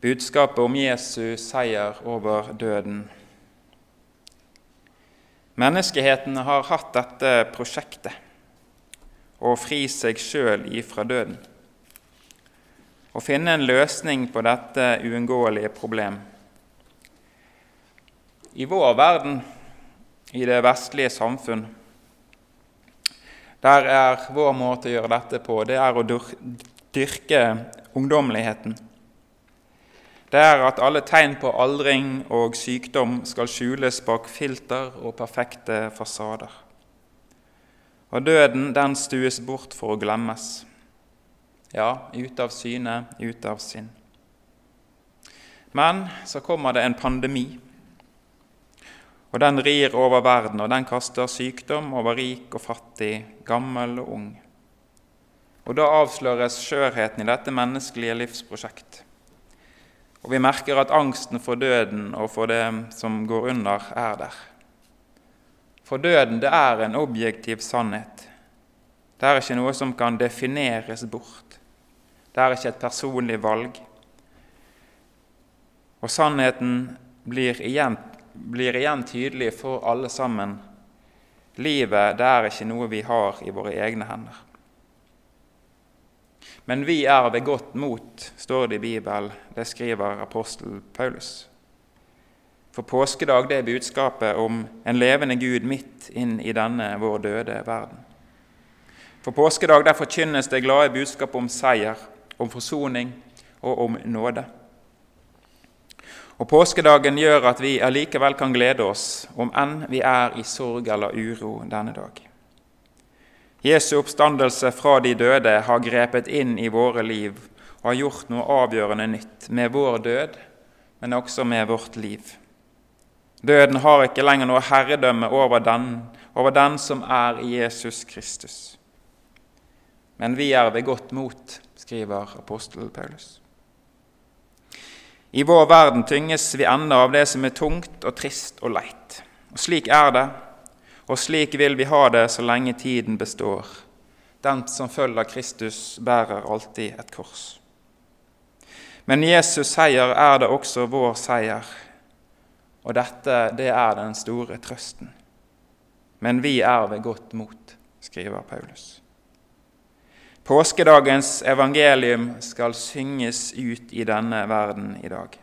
budskapet om Jesu seier over døden. Menneskeheten har hatt dette prosjektet å fri seg sjøl ifra døden. Å finne en løsning på dette uunngåelige problem. I vår verden, i det vestlige samfunn, der er vår måte å gjøre dette på, det er å dyrke ungdommeligheten. Det er at alle tegn på aldring og sykdom skal skjules bak filter og perfekte fasader. Og døden, den stues bort for å glemmes. Ja, ute av syne, ute av sinn. Men så kommer det en pandemi, og den rir over verden, og den kaster sykdom over rik og fattig, gammel og ung. Og da avsløres skjørheten i dette menneskelige livsprosjekt. Og vi merker at angsten for døden og for det som går under, er der. For døden det er en objektiv sannhet. Det er ikke noe som kan defineres bort. Det er ikke et personlig valg. Og sannheten blir igjen, blir igjen tydelig for alle sammen. Livet det er ikke noe vi har i våre egne hender. Men vi er ved godt mot, står det i Bibelen. Det skriver apostel Paulus. For påskedag det er budskapet om en levende Gud midt inn i denne vår døde verden. For påskedag der forkynnes det glade budskapet om seier, om forsoning og om nåde. Og Påskedagen gjør at vi allikevel kan glede oss, om enn vi er i sorg eller uro denne dag. Jesu oppstandelse fra de døde har grepet inn i våre liv og har gjort noe avgjørende nytt med vår død, men også med vårt liv. Døden har ikke lenger noe herredømme over den, over den som er i Jesus Kristus. Men vi er ved godt mot, skriver apostel Paulus. I vår verden tynges vi ennå av det som er tungt og trist og leit. Og Slik er det, og slik vil vi ha det så lenge tiden består. Den som følger Kristus, bærer alltid et kors. Men Jesus' seier er det også vår seier. Og dette, det er den store trøsten. Men vi er ved godt mot, skriver Paulus. Påskedagens evangelium skal synges ut i denne verden i dag.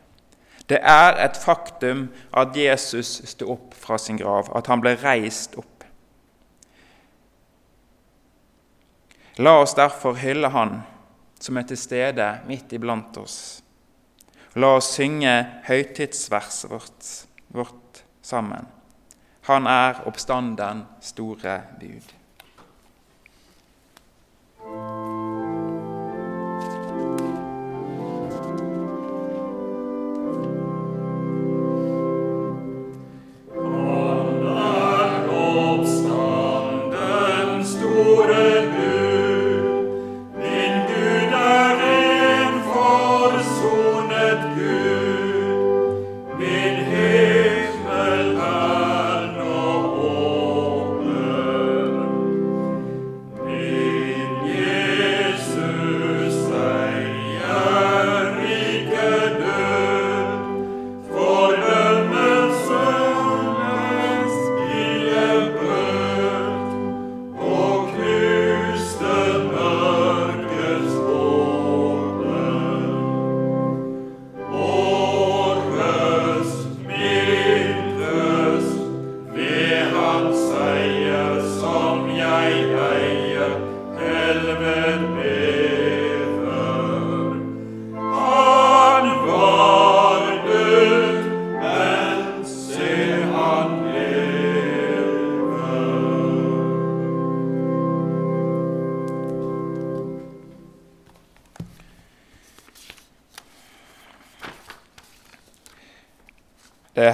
Det er et faktum at Jesus sto opp fra sin grav, at han ble reist opp. La oss derfor hylle Han som er til stede midt iblant oss. La oss synge høytidsverset vårt vårt sammen. Han er oppstanden store bud.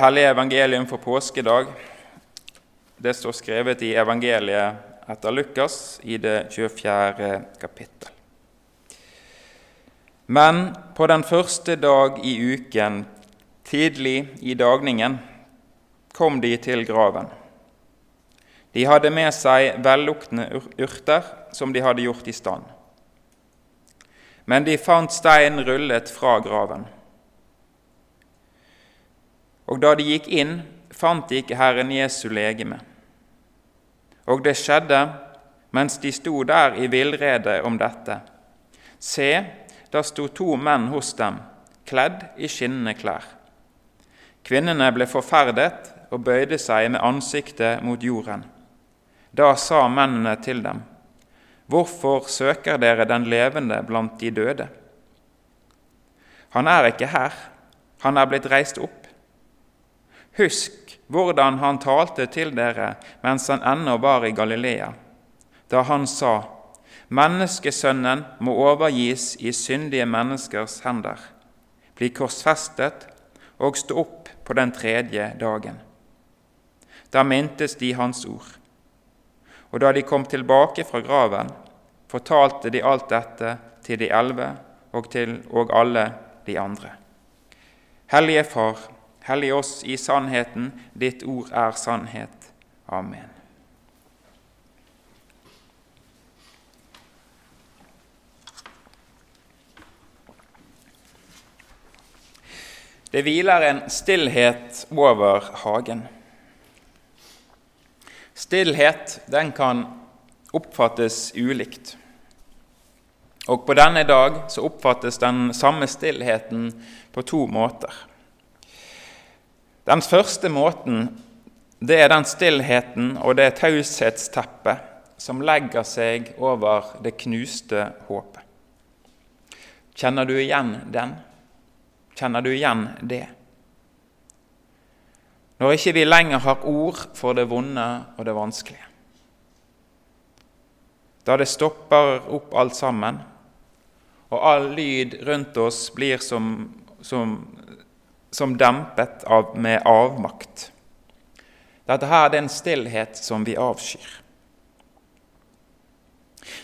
Hellige evangelium for påskedag det står skrevet i evangeliet etter Lukas i det 24. kapittel. Men på den første dag i uken, tidlig i dagningen, kom de til graven. De hadde med seg velluktende urter som de hadde gjort i stand. Men de fant stein rullet fra graven. Og da de gikk inn, fant de ikke Herren Jesu legeme. Og det skjedde mens de sto der i villrede om dette. Se, da sto to menn hos dem, kledd i skinnende klær. Kvinnene ble forferdet og bøyde seg med ansiktet mot jorden. Da sa mennene til dem, Hvorfor søker dere den levende blant de døde? Han er ikke her, han er blitt reist opp. Husk hvordan han talte til dere mens han ennå var i Galilea, da han sa:" Menneskesønnen må overgis i syndige menneskers hender, bli korsfestet og stå opp på den tredje dagen. Da mintes de hans ord. Og da de kom tilbake fra graven, fortalte de alt dette til de elleve og til og alle de andre. Hellige Far, hellig oss i sannheten, ditt ord er sannhet. Amen. Det hviler en stillhet over hagen. Stillhet den kan oppfattes ulikt. Og på denne dag så oppfattes den samme stillheten på to måter. Den første måten det er den stillheten og det taushetsteppet som legger seg over det knuste håpet. Kjenner du igjen den? Kjenner du igjen det? Når ikke vi lenger har ord for det vonde og det vanskelige. Da det stopper opp alt sammen, og all lyd rundt oss blir som, som, som dempet av, med avmakt. Dette her er en stillhet som vi avskyr.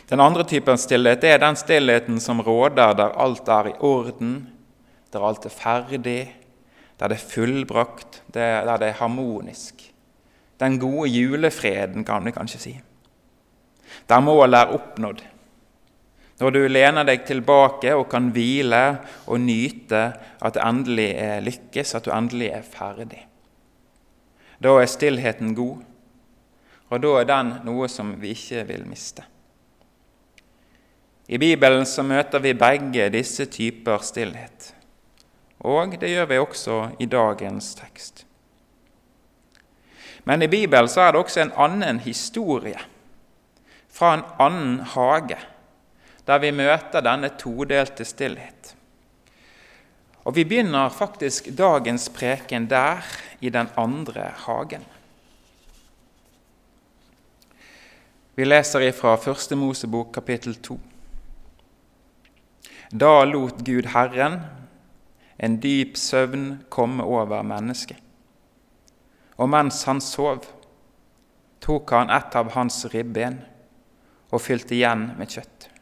Den andre typen stillhet er den stillheten som råder der alt er i orden, der alt er ferdig, der det er fullbrakt, der det er harmonisk. Den gode julefreden, kan vi kanskje si. Der målet er oppnådd. Når du lener deg tilbake og kan hvile og nyte at det endelig er lykkes, at du endelig er ferdig. Da er stillheten god, og da er den noe som vi ikke vil miste. I Bibelen så møter vi begge disse typer stillhet, og det gjør vi også i dagens tekst. Men i Bibelen så er det også en annen historie, fra en annen hage der vi møter denne todelte stillhet. Og Vi begynner faktisk dagens preken der, i den andre hagen. Vi leser ifra Første Mosebok kapittel 2. Da lot Gud Herren en dyp søvn komme over mennesket. Og mens han sov, tok han et av hans ribben og fylte igjen med kjøtt.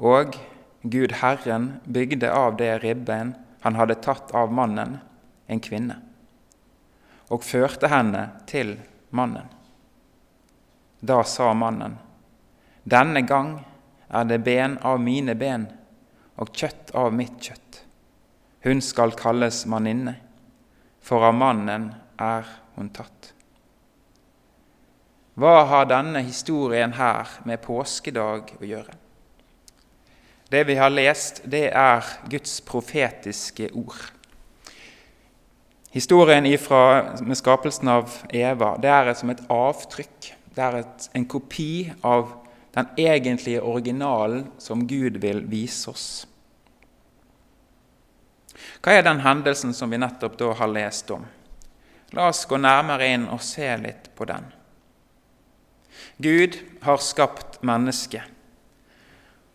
Og Gud Herren bygde av det ribben han hadde tatt av mannen, en kvinne, og førte henne til mannen. Da sa mannen, Denne gang er det ben av mine ben og kjøtt av mitt kjøtt. Hun skal kalles manninne, for av mannen er hun tatt. Hva har denne historien her med påskedag å gjøre? Det vi har lest, det er Guds profetiske ord. Historien ifra, med skapelsen av Eva det er som et avtrykk. Det er et, en kopi av den egentlige originalen som Gud vil vise oss. Hva er den hendelsen som vi nettopp da har lest om? La oss gå nærmere inn og se litt på den. Gud har skapt mennesket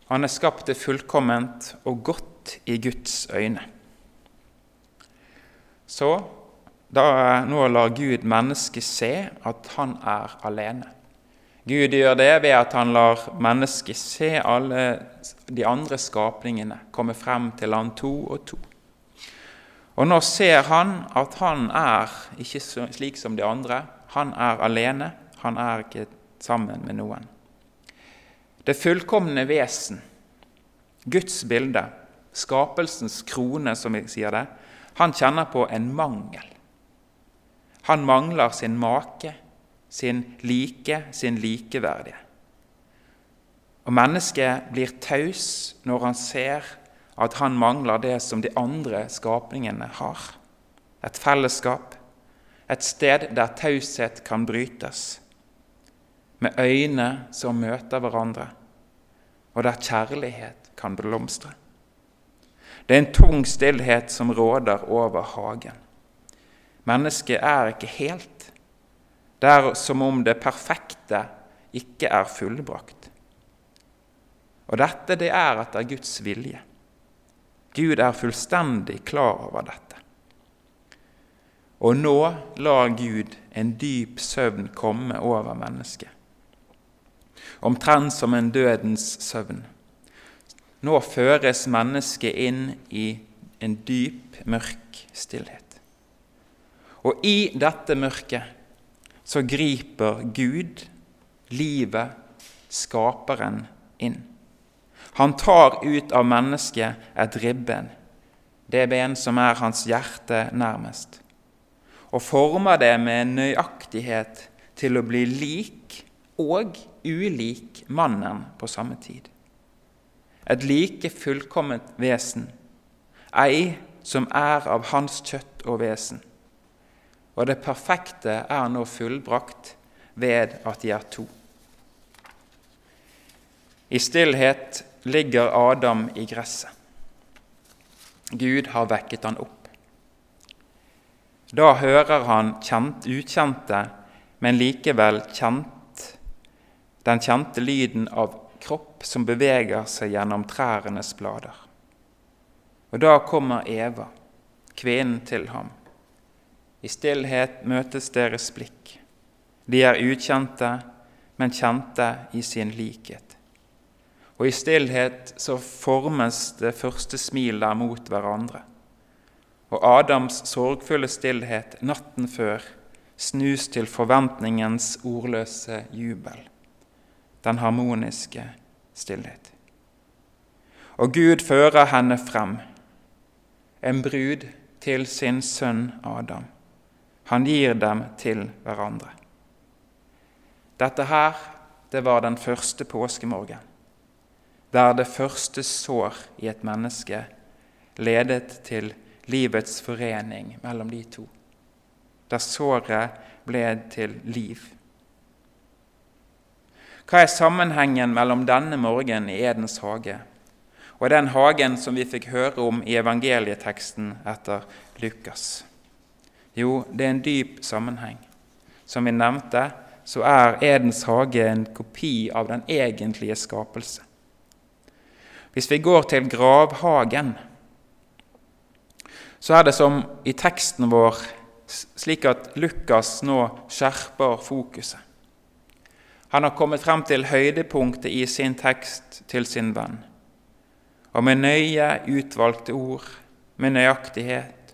han er skapt det fullkomment og godt i Guds øyne. Så da nå lar Gud mennesket se at han er alene. Gud gjør det ved at han lar mennesket se alle de andre skapningene komme frem til han to og to. Og nå ser han at han er ikke slik som de andre. Han er alene. Han er ikke sammen med noen. Det fullkomne vesen, Guds bilde, skapelsens krone, som vi sier det, han kjenner på en mangel. Han mangler sin make, sin like, sin likeverdige. Og mennesket blir taus når han ser at han mangler det som de andre skapningene har. Et fellesskap, et sted der taushet kan brytes, med øyne som møter hverandre, og der kjærlighet kan blomstre. Det er en tung stillhet som råder over hagen. Mennesket er ikke helt. Det er som om det perfekte ikke er fullbrakt. Og dette det er etter Guds vilje. Gud er fullstendig klar over dette. Og nå lar Gud en dyp søvn komme over mennesket, omtrent som en dødens søvn. Nå føres mennesket inn i en dyp, mørk stillhet. Og i dette mørket så griper Gud livet, skaperen, inn. Han tar ut av mennesket et ribben, det ben som er hans hjerte nærmest, og former det med nøyaktighet til å bli lik og ulik mannen på samme tid. Et like fullkomment vesen, ei som er av hans kjøtt og vesen og det perfekte er nå fullbrakt ved at de er to. I stillhet ligger Adam i gresset. Gud har vekket han opp. Da hører han kjent, ukjente, men likevel kjent, den kjente lyden av kropp som beveger seg gjennom trærnes blader. Og da kommer Eva, kvinnen til ham. I stillhet møtes deres blikk. De er ukjente, men kjente i sin likhet. Og i stillhet så formes det første smil der mot hverandre. Og Adams sorgfulle stillhet natten før snus til forventningens ordløse jubel, den harmoniske stillhet. Og Gud fører henne frem, en brud til sin sønn Adam. Han gir dem til hverandre. Dette her, det var den første påskemorgen, der det første sår i et menneske ledet til livets forening mellom de to. Der såret ble til liv. Hva er sammenhengen mellom denne morgenen i Edens hage og den hagen som vi fikk høre om i evangelieteksten etter Lukas? Jo, det er en dyp sammenheng. Som vi nevnte, så er Edens hage en kopi av den egentlige skapelse. Hvis vi går til gravhagen, så er det som i teksten vår slik at Lukas nå skjerper fokuset. Han har kommet frem til høydepunktet i sin tekst til sin venn. Og med nøye utvalgte ord, med nøyaktighet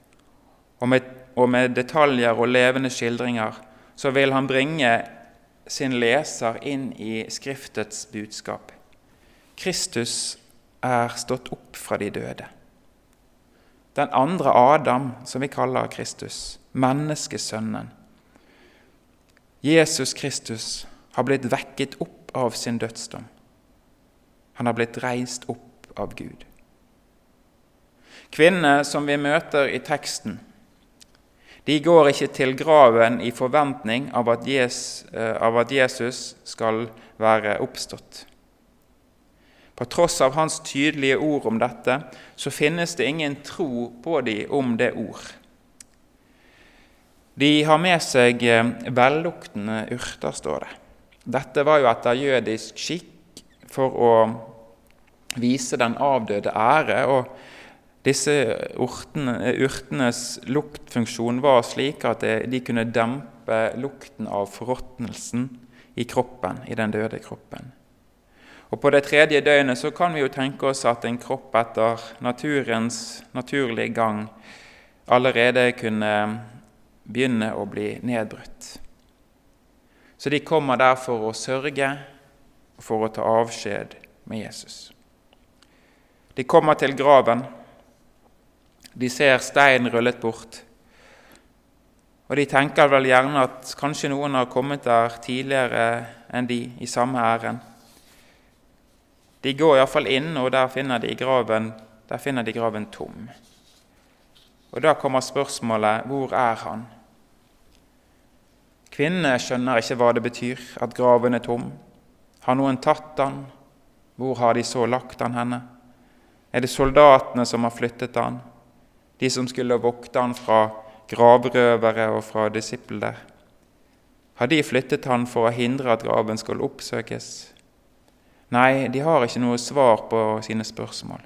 og med og med detaljer og levende skildringer, så vil han bringe sin leser inn i Skriftets budskap. Kristus er stått opp fra de døde. Den andre Adam, som vi kaller Kristus, menneskesønnen. Jesus Kristus har blitt vekket opp av sin dødsdom. Han har blitt reist opp av Gud. Kvinnene som vi møter i teksten, de går ikke til graven i forventning av at, Jesus, eh, av at Jesus skal være oppstått. På tross av hans tydelige ord om dette, så finnes det ingen tro på dem om det ord. De har med seg eh, velluktende urter, står det. Dette var jo etter jødisk skikk for å vise den avdøde ære. og disse urtene, urtenes luktfunksjon var slik at de kunne dempe lukten av forråtnelsen i kroppen, i den døde kroppen. Og På det tredje døgnet så kan vi jo tenke oss at en kropp etter naturens naturlige gang allerede kunne begynne å bli nedbrutt. Så de kommer der for å sørge og for å ta avskjed med Jesus. De kommer til graven. De ser steinen rullet bort. Og de tenker vel gjerne at kanskje noen har kommet der tidligere enn de i samme ærend. De går iallfall inn, og der finner de graven, der finner de graven tom. Og Da kommer spørsmålet hvor er han? Kvinnene skjønner ikke hva det betyr at graven er tom. Har noen tatt han? Hvor har de så lagt han henne? Er det soldatene som har flyttet han? De som skulle vokte han fra gravrøvere og fra disipler? Har de flyttet han for å hindre at graven skal oppsøkes? Nei, de har ikke noe svar på sine spørsmål.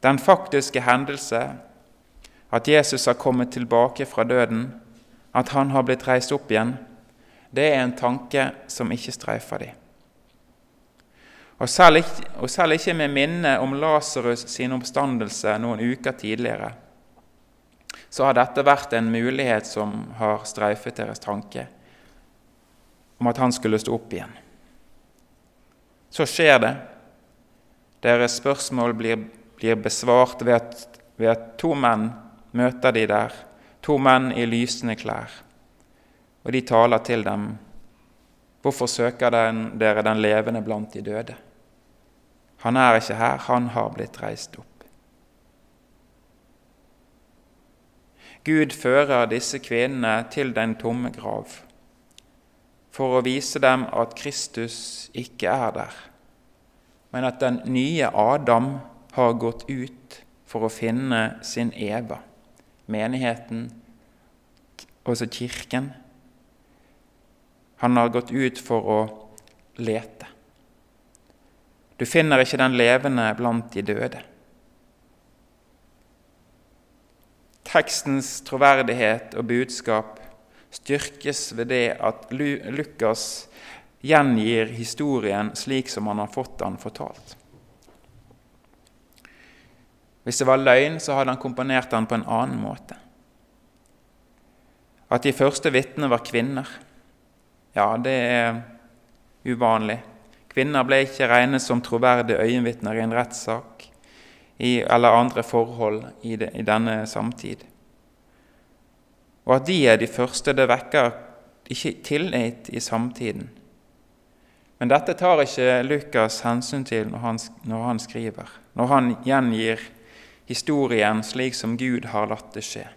Den faktiske hendelse, at Jesus har kommet tilbake fra døden, at han har blitt reist opp igjen, det er en tanke som ikke streifer dem. Og selv, ikke, og selv ikke med minnet om Lasarus sin oppstandelse noen uker tidligere, så har dette vært en mulighet som har streifet deres tanke om at han skulle stå opp igjen. Så skjer det. Deres spørsmål blir, blir besvart ved at, ved at to menn møter de der, to menn i lysende klær. Og de taler til dem. Hvorfor søker den, dere den levende blant de døde? Han er ikke her, han har blitt reist opp. Gud fører disse kvinnene til den tomme grav for å vise dem at Kristus ikke er der, men at den nye Adam har gått ut for å finne sin Eva, menigheten, også kirken. Han har gått ut for å lete. Du finner ikke den levende blant de døde. Tekstens troverdighet og budskap styrkes ved det at Lukas gjengir historien slik som han har fått den fortalt. Hvis det var løgn, så hadde han komponert den på en annen måte. At de første vitnene var kvinner, ja, det er uvanlig. Kvinner ble ikke regnet som troverdige øyenvitner i en rettssak eller andre forhold i, de, i denne samtid. Og at de er de første, det vekker ikke tillit i samtiden. Men dette tar ikke Lukas hensyn til når han, når han skriver, når han gjengir historien slik som Gud har latt det skje.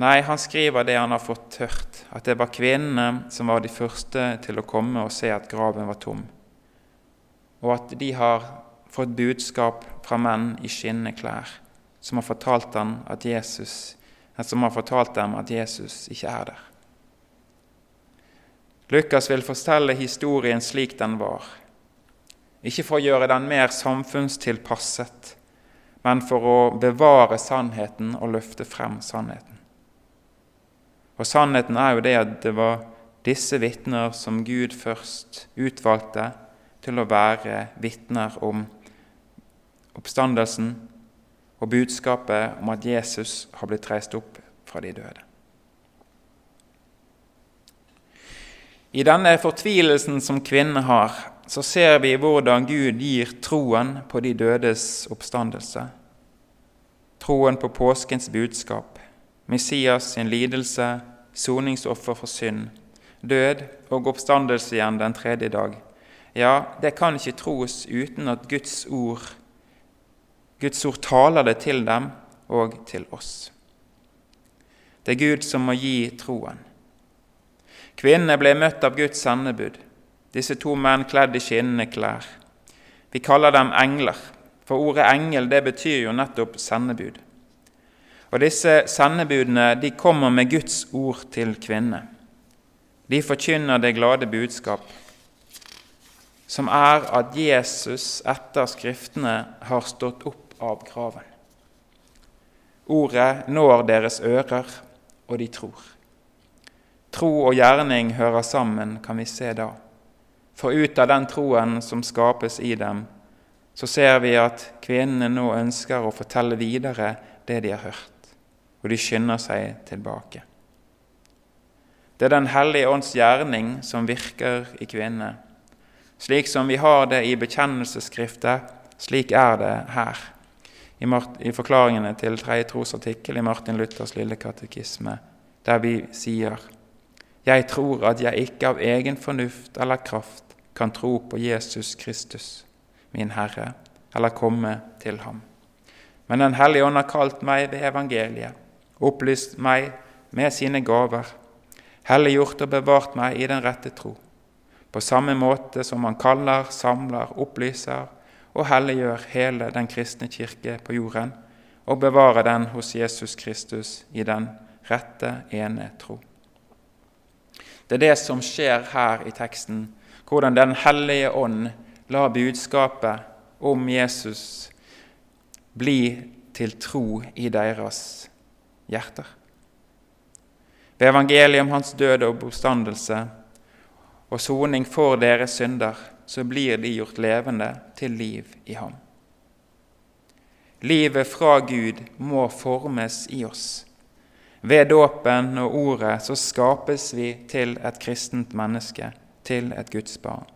Nei, han skriver det han har fått hørt, at det var kvinnene som var de første til å komme og se at graven var tom, og at de har fått budskap fra menn i skinnende klær som har fortalt dem at Jesus, som har fortalt dem at Jesus ikke er der. Lukas vil fortelle historien slik den var, ikke for å gjøre den mer samfunnstilpasset, men for å bevare sannheten og løfte frem sannheten. Og sannheten er jo det at det var disse vitner som Gud først utvalgte til å være vitner om oppstandelsen og budskapet om at Jesus har blitt reist opp fra de døde. I denne fortvilelsen som kvinnen har, så ser vi hvordan Gud gir troen på de dødes oppstandelse, troen på påskens budskap, Messias sin lidelse, soningsoffer for synd, død og oppstandelse igjen den tredje dag. Ja, det kan ikke tros uten at Guds ord, Guds ord taler det til dem og til oss. Det er Gud som må gi troen. Kvinnene ble møtt av Guds sendebud, disse to menn kledd i skinnende klær. Vi kaller dem engler, for ordet engel det betyr jo nettopp sendebud. Og Disse sendebudene de kommer med Guds ord til kvinne. De forkynner det glade budskap, som er at Jesus etter Skriftene har stått opp av graven. Ordet når deres ører, og de tror. Tro og gjerning hører sammen, kan vi se da. For ut av den troen som skapes i dem, så ser vi at kvinnene nå ønsker å fortelle videre det de har hørt og de skynder seg tilbake. Det er Den hellige ånds gjerning som virker i kvinnene. Slik som vi har det i bekjennelsesskriftet, slik er det her. i, forklaringene til tredje trosartikkel i Martin Luthers lille katekisme, der vi sier Jeg tror at jeg ikke av egen fornuft eller kraft kan tro på Jesus Kristus, min Herre, eller komme til ham. Men Den hellige ånd har kalt meg ved evangeliet, opplyst meg med sine gaver, helliggjort og bevart meg i den rette tro, på samme måte som han kaller, samler, opplyser og helliggjør hele den kristne kirke på jorden og bevarer den hos Jesus Kristus i den rette, ene tro. Det er det som skjer her i teksten, hvordan Den hellige ånd lar budskapet om Jesus bli til tro i deres hjerter. Ved evangeliet om hans død og oppstandelse og soning for deres synder så blir de gjort levende til liv i ham. Livet fra Gud må formes i oss. Ved dåpen og ordet så skapes vi til et kristent menneske, til et Guds barn.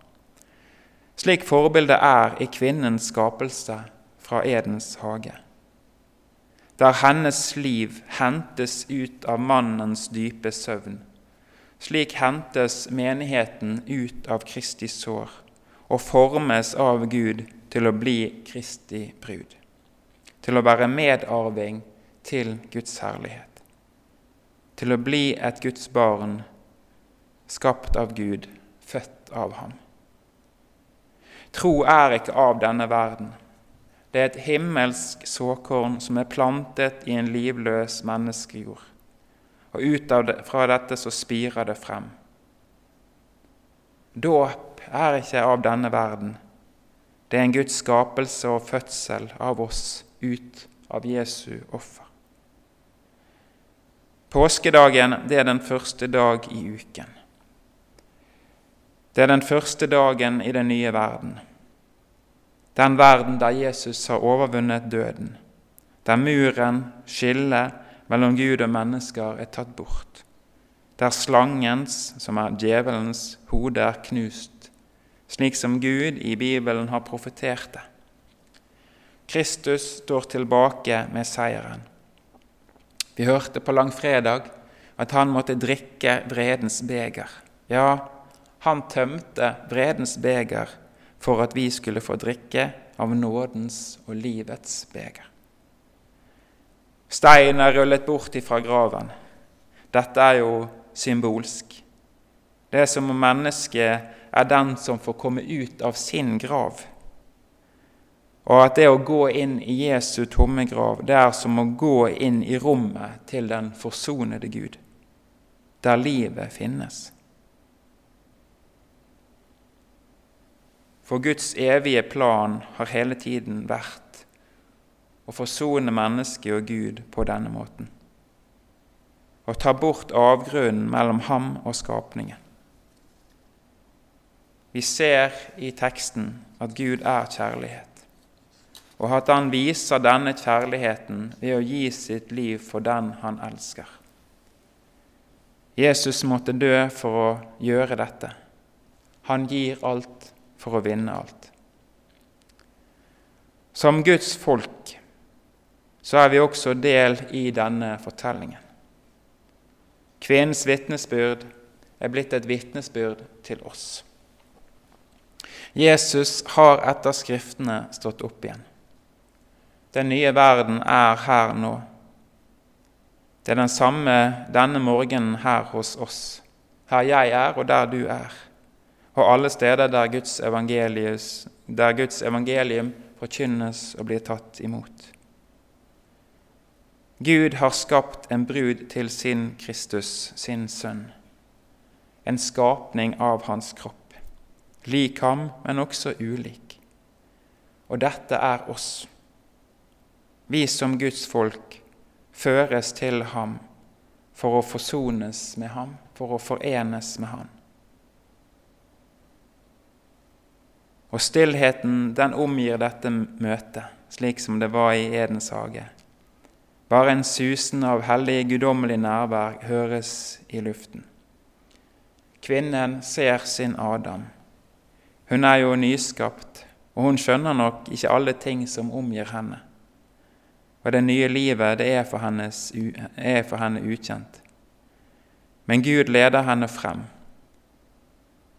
Slik forbildet er i kvinnens skapelse fra Edens hage, der hennes liv hentes ut av mannens dype søvn. Slik hentes menigheten ut av Kristi sår og formes av Gud til å bli Kristi brud, til å være medarving til Guds herlighet, til å bli et Guds barn, skapt av Gud, født av ham. Tro er ikke av denne verden. Det er et himmelsk såkorn som er plantet i en livløs menneskejord. Og ut det, fra dette så spirer det frem. Dåp er ikke av denne verden. Det er en Guds skapelse og fødsel av oss ut av Jesu offer. Påskedagen det er den første dag i uken. Det er den første dagen i den nye verden. Den verden der Jesus har overvunnet døden, der muren, skillet mellom Gud og mennesker, er tatt bort, der slangens, som er djevelens, hode er knust, slik som Gud i Bibelen har profetert det. Kristus står tilbake med seieren. Vi hørte på langfredag at han måtte drikke vredens beger. Ja, han tømte vredens beger for at vi skulle få drikke av nådens og livets beger. Steinen er rullet bort ifra graven. Dette er jo symbolsk. Det er som om mennesket er den som får komme ut av sin grav. Og at det å gå inn i Jesu tomme grav, det er som å gå inn i rommet til den forsonede Gud, der livet finnes. For Guds evige plan har hele tiden vært å forsone mennesket og Gud på denne måten. Å ta bort avgrunnen mellom ham og skapningen. Vi ser i teksten at Gud er kjærlighet, og at han viser denne kjærligheten ved å gi sitt liv for den han elsker. Jesus måtte dø for å gjøre dette. Han gir alt for å vinne alt. Som Guds folk så er vi også del i denne fortellingen. Kvinnens vitnesbyrd er blitt et vitnesbyrd til oss. Jesus har etter Skriftene stått opp igjen. Den nye verden er her nå. Det er den samme denne morgenen her hos oss, her jeg er og der du er, og alle steder der Guds, der Guds evangelium forkynnes og blir tatt imot. Gud har skapt en brud til sin Kristus, sin sønn, en skapning av hans kropp lik ham, men også ulik. Og dette er oss. Vi som Guds folk føres til ham for å forsones med ham, for å forenes med ham. Og stillheten den omgir dette møtet, slik som det var i Edens hage. Bare en susen av hellig, guddommelig nærvær høres i luften. Kvinnen ser sin Adam hun er jo nyskapt, og hun skjønner nok ikke alle ting som omgir henne. og det nye livet det er for, hennes, er for henne ukjent. Men Gud leder henne frem.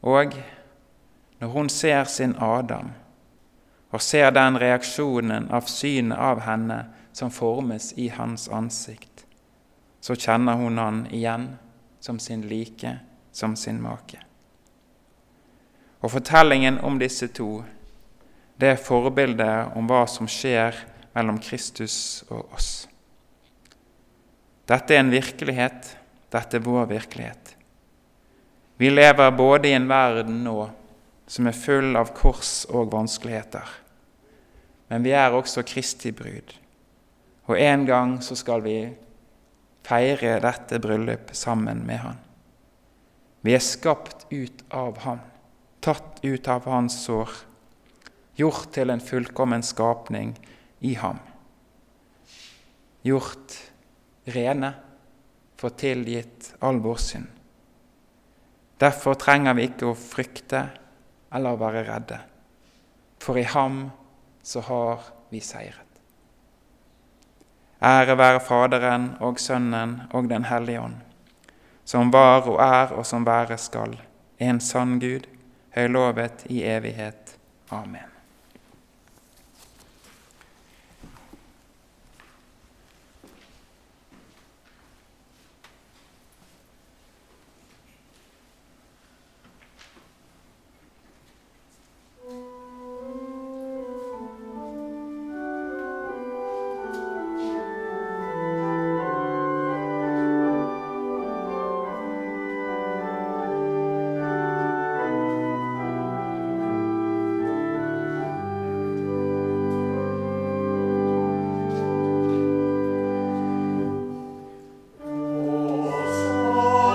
Og når hun ser sin Adam, og ser den reaksjonen av synet av henne som formes i hans ansikt, så kjenner hun han igjen som sin like, som sin make. Og fortellingen om disse to, det er forbildet om hva som skjer mellom Kristus og oss. Dette er en virkelighet, dette er vår virkelighet. Vi lever både i en verden nå som er full av kors og vanskeligheter, men vi er også Kristi brud. Og en gang så skal vi feire dette bryllup sammen med Han. Vi er skapt ut av Han, tatt ut av Hans sår, gjort til en fullkommen skapning i ham. Gjort rene, for tilgitt all vår synd. Derfor trenger vi ikke å frykte eller være redde, for i ham så har vi seiret. Ære være Faderen og Sønnen og Den hellige ånd, som var og er og som være skal, en sann Gud, høylovet i evighet. Amen.